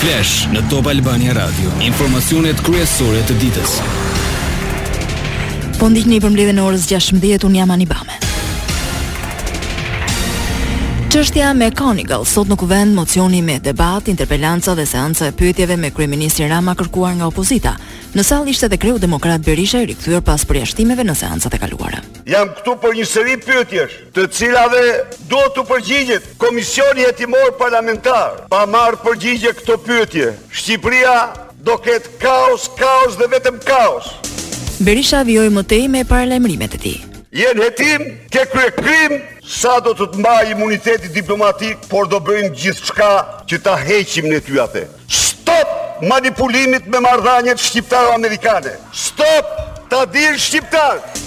Flash në Top Albania Radio, informacionet kryesore të ditës. Po ndiqni përmbledhjen e orës 16 unë jam Ani Bame. Çështja McGonigal sot në kuvend mocioni me debat, interpelanca dhe seanca e pyetjeve me kryeministrin Rama kërkuar nga opozita. Në sallë ishte edhe kreu demokrat Berisha i rikthyer pas përjashtimeve në seancat e kaluara. Jam këtu për një seri pyetjesh. të cilave duhet t'u përgjigjet Komisioni Hetimor Parlamentar. Pa marrë përgjigje këto pyetje, Shqipëria do ketë kaos, kaos dhe vetëm kaos. Berisha vijoi më tej me paralajmërimet e tij. Je në hetim, ke kryer krim, sa do të të mbajë imuniteti diplomatik, por do bëjmë gjithçka që ta heqim ne ty atë. Stop manipulimit me marrëdhëniet shqiptaro-amerikane. Stop ta dinë shqiptarët.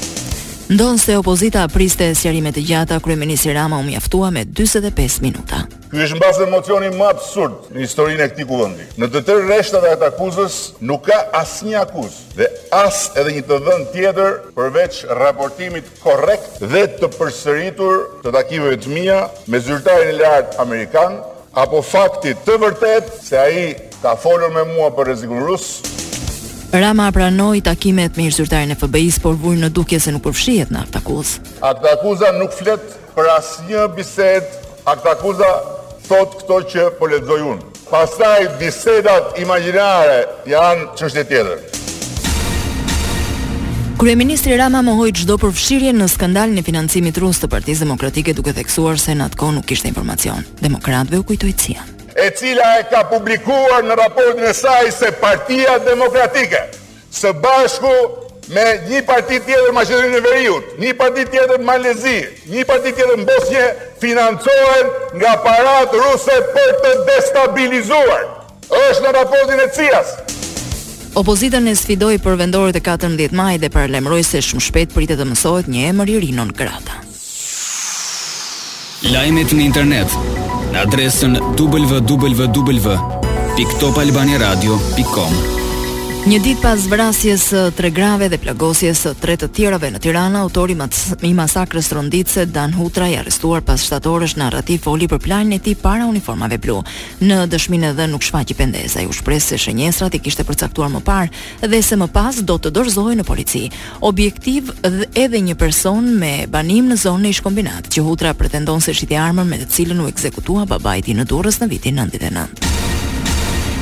Ndonëse opozita priste sqarime të gjata, kryeministri Rama u mjaftua me 45 minuta. Ky është mbase mocioni më absurd në historinë e këtij kuvendi. Në të tërë rreshtat e aktakuzës nuk ka asnjë akuzë dhe as edhe një të dhënë tjetër përveç raportimit korrekt dhe të përsëritur të takimeve të mia me zyrtarin e lartë amerikan apo faktit të vërtetë se ai ka folur me mua për rrezikun rus. Rama pranoi takimet me ish-zyrtarin e FBI-së, por vuri në dukje se nuk përfshihet në aktakuzë. Aktakuza nuk flet Për asnjë bisedë aktakuza thotë këto që po lexoj unë. Pastaj bisedat imagjinare janë çështje tjetër. Kryeministri Rama mohoi çdo përfshirje në skandalin e financimit rus të Partisë Demokratike duke theksuar se në atë kohë nuk kishte informacion. Demokratëve u kujtoi CIA-n, e cila e ka publikuar në raportin e saj se Partia Demokratike Së bashku me një parti tjetër në Maqedoninë e Veriut, një parti tjetër në Mal të Zi, një parti tjetër në Bosnjë, financohen nga paratë ruse për të destabilizuar. Është në raportin e CIA-s. Opozitën e sfidoi për vendorët e katërmbëdhjetë majit dhe paralajmëroi se shumë shpejt pritet të mësohet një emër i ri non grata. Lajmet në internet në adresën www.topalbaniaradio.com. Një ditë pas vrasjes së tre grave dhe plagosjes së tre të tjerave në Tiranë, autori i masakrës tronditëse, Dan Hutra, i arrestuar pas 7 orësh në arrati foli për planin e tij para uniformave blu. Në dëshminë e dhënë nuk shfaqi pendesë, ai u shpreh se shënjestrat i kishte përcaktuar më parë dhe se më pas do të dorëzohej në polici. Objektiv qe edhe një person me banim në zonën e ish-Kombinatit, që Hutra pretendon se shiti armën me të cilën u ekzekutua babai i tij në Durrës në vitin 99.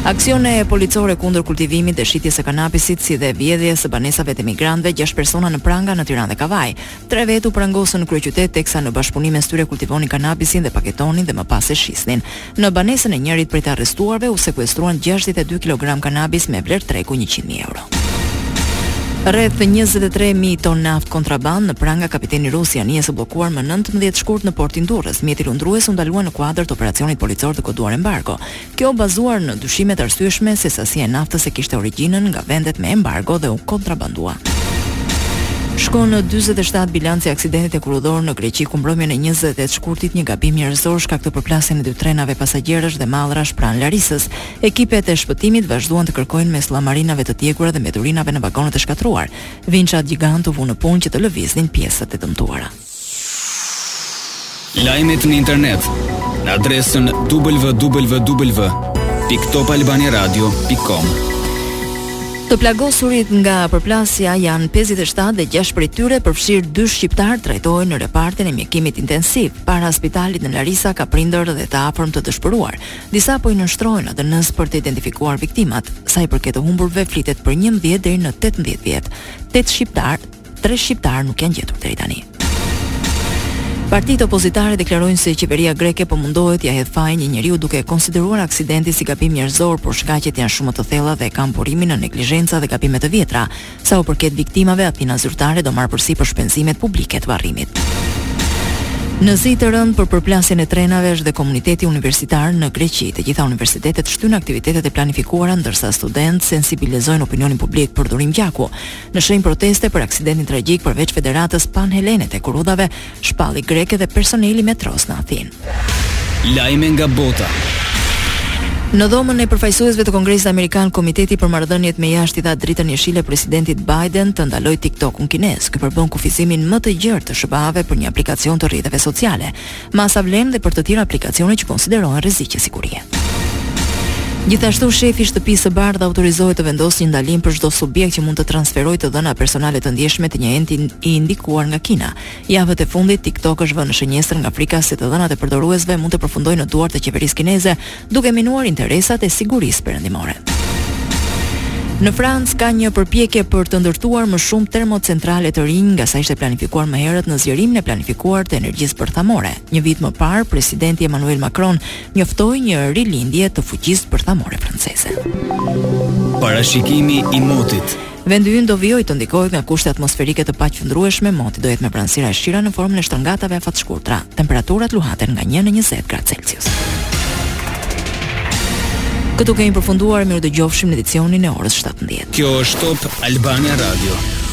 Aksione policore kundër kultivimit dhe shitjes së kanabisit si dhe vjedhjes së banesave të emigrantëve, gjashtë persona në pranga në Tiranë dhe Kavajë. Tre vetë u prangosën në kryeqytet teksa në bashkëpunim mes tyre kultivonin kanabisin, e paketonin dhe më pas e shisnin. Në banesën e njërit prej të arrestuarve u sekuestruan gjashtëdhjetë e dy kilogramë kanabis me vlerë treku njëqind mijë euro. Rreth njëzet e tre mijë ton naftë kontrabandë në pranga kapiteni rus i anijes së bllokuar më nëntëmbëdhjetë shkurt në portin Durrës. Mjeti lundrues u ndalua në kuadër të operacionit policor të koduar Embargo. Kjo bazuar në dyshime të arsyeshme se sasia e naftës e kishte origjinën nga vendet me embargo dhe u kontrabanduar. tua. Shkon në dyzet e shtatë bilanci i aksidentit hekurudhor në Greqi ku mbrëmjen e njëzet e tetë shkurtit një gabim njerëzor shkaktoi përplasjen e dy trenave pasagjerësh dhe mallrash pranë Larisës. Ekipet e shpëtimit vazhduan të kërkojnë mes llamarinave të djegura dhe mbeturinave në vagonët e shkatërruar. Vinçat gjigantë u vunë në punë që të lëviznin pjesët e dëmtuara. Lajmet në internet në adresën www.topalbaniaradio.com. Të plagosurit nga përplasja janë 57 dhe 6 prej tyre përfshirë dy shqiptarë trajtohen në repartin e mjekimit intensiv. Para spitalit në Larisa ka prindër dhe të afërm të dëshpëruar. Disa po i nënshtrohen ADN-së për të identifikuar viktimat. Sa i përket të humburve flitet për 11 deri në 18 vetë. 8 shqiptarë Tre shqiptarë nuk janë gjetur deri tani. Partitë opozitare deklarojnë se qeveria greke po mundohet t'ia hedhë fajin një njeriu duke e konsideruar aksidentin si gabim njerëzor, por shkaqet janë shumë më të thella dhe kanë burimin në neglizhenca dhe gabime të vjetra. Sa u përket viktimave, Athina zyrtare do marrë përsipër shpenzimet publike të varrimit. Në zi të rëndë për përplasjen e trenave është dhe komuniteti universitar në Greqi. Të gjitha universitetet shtyjnë aktivitetet e planifikuara ndërsa studentë sensibilizojnë opinionin publik për dhurim gjaku. Në shenjë proteste për aksidentin tragjik përveç Federatës Panhelene të Hekurudhave, shpalli grevë dhe personeli i metrosë në Athinë. Lajme nga bota. Në dhomën e përfaqësuesve të Kongresit Amerikan, Komiteti për Marrëdhëniet me Jashtë i dha dritën jeshile presidentit Biden të ndalojë TikTok-un kinez. Ky përbën kufizimin më të gjerë të SHBA-ve për një aplikacion të rrjeteve sociale. Masa vlen dhe për të tjera aplikacione që konsiderohen rreziqe sigurie. Gjithashtu, shefi i Shtëpisë së Bardhë autorizohet të vendosë një ndalim për çdo subjekt që mund të transferojë të dhëna personale të ndjeshme te një ent i ndikuar nga Kina. Javët e fundit, TikTok është vënë në shënjestër nga frika se të dhënat e përdoruesve mund të përfundojnë në duart e qeverisë kineze, duke minuar interesat e sigurisë perëndimore. Në Francë ka një përpjekje për të ndërtuar më shumë termocentrale të rinj nga sa ishte planifikuar më herët në zgjerimin e planifikuar të energjisë bërthamore. Një vit më parë, presidenti Emmanuel Macron njoftoi një rilindje të fuqisë bërthamore franceze. Parashikimi i motit. Vendi ynë do vijojë të ndikohet nga kushte atmosferike të paqëndrueshme, moti do jetë me vranësira e shira në formën e shtrëngatave afatshkurtra. Temperaturat luhaten nga një në njëzet gradë Celsius. Këtu kemi përfunduar, mirudëgjofshim në edicionin e orës shtatëmbëdhjetë. Kjo është Top Albania Radio.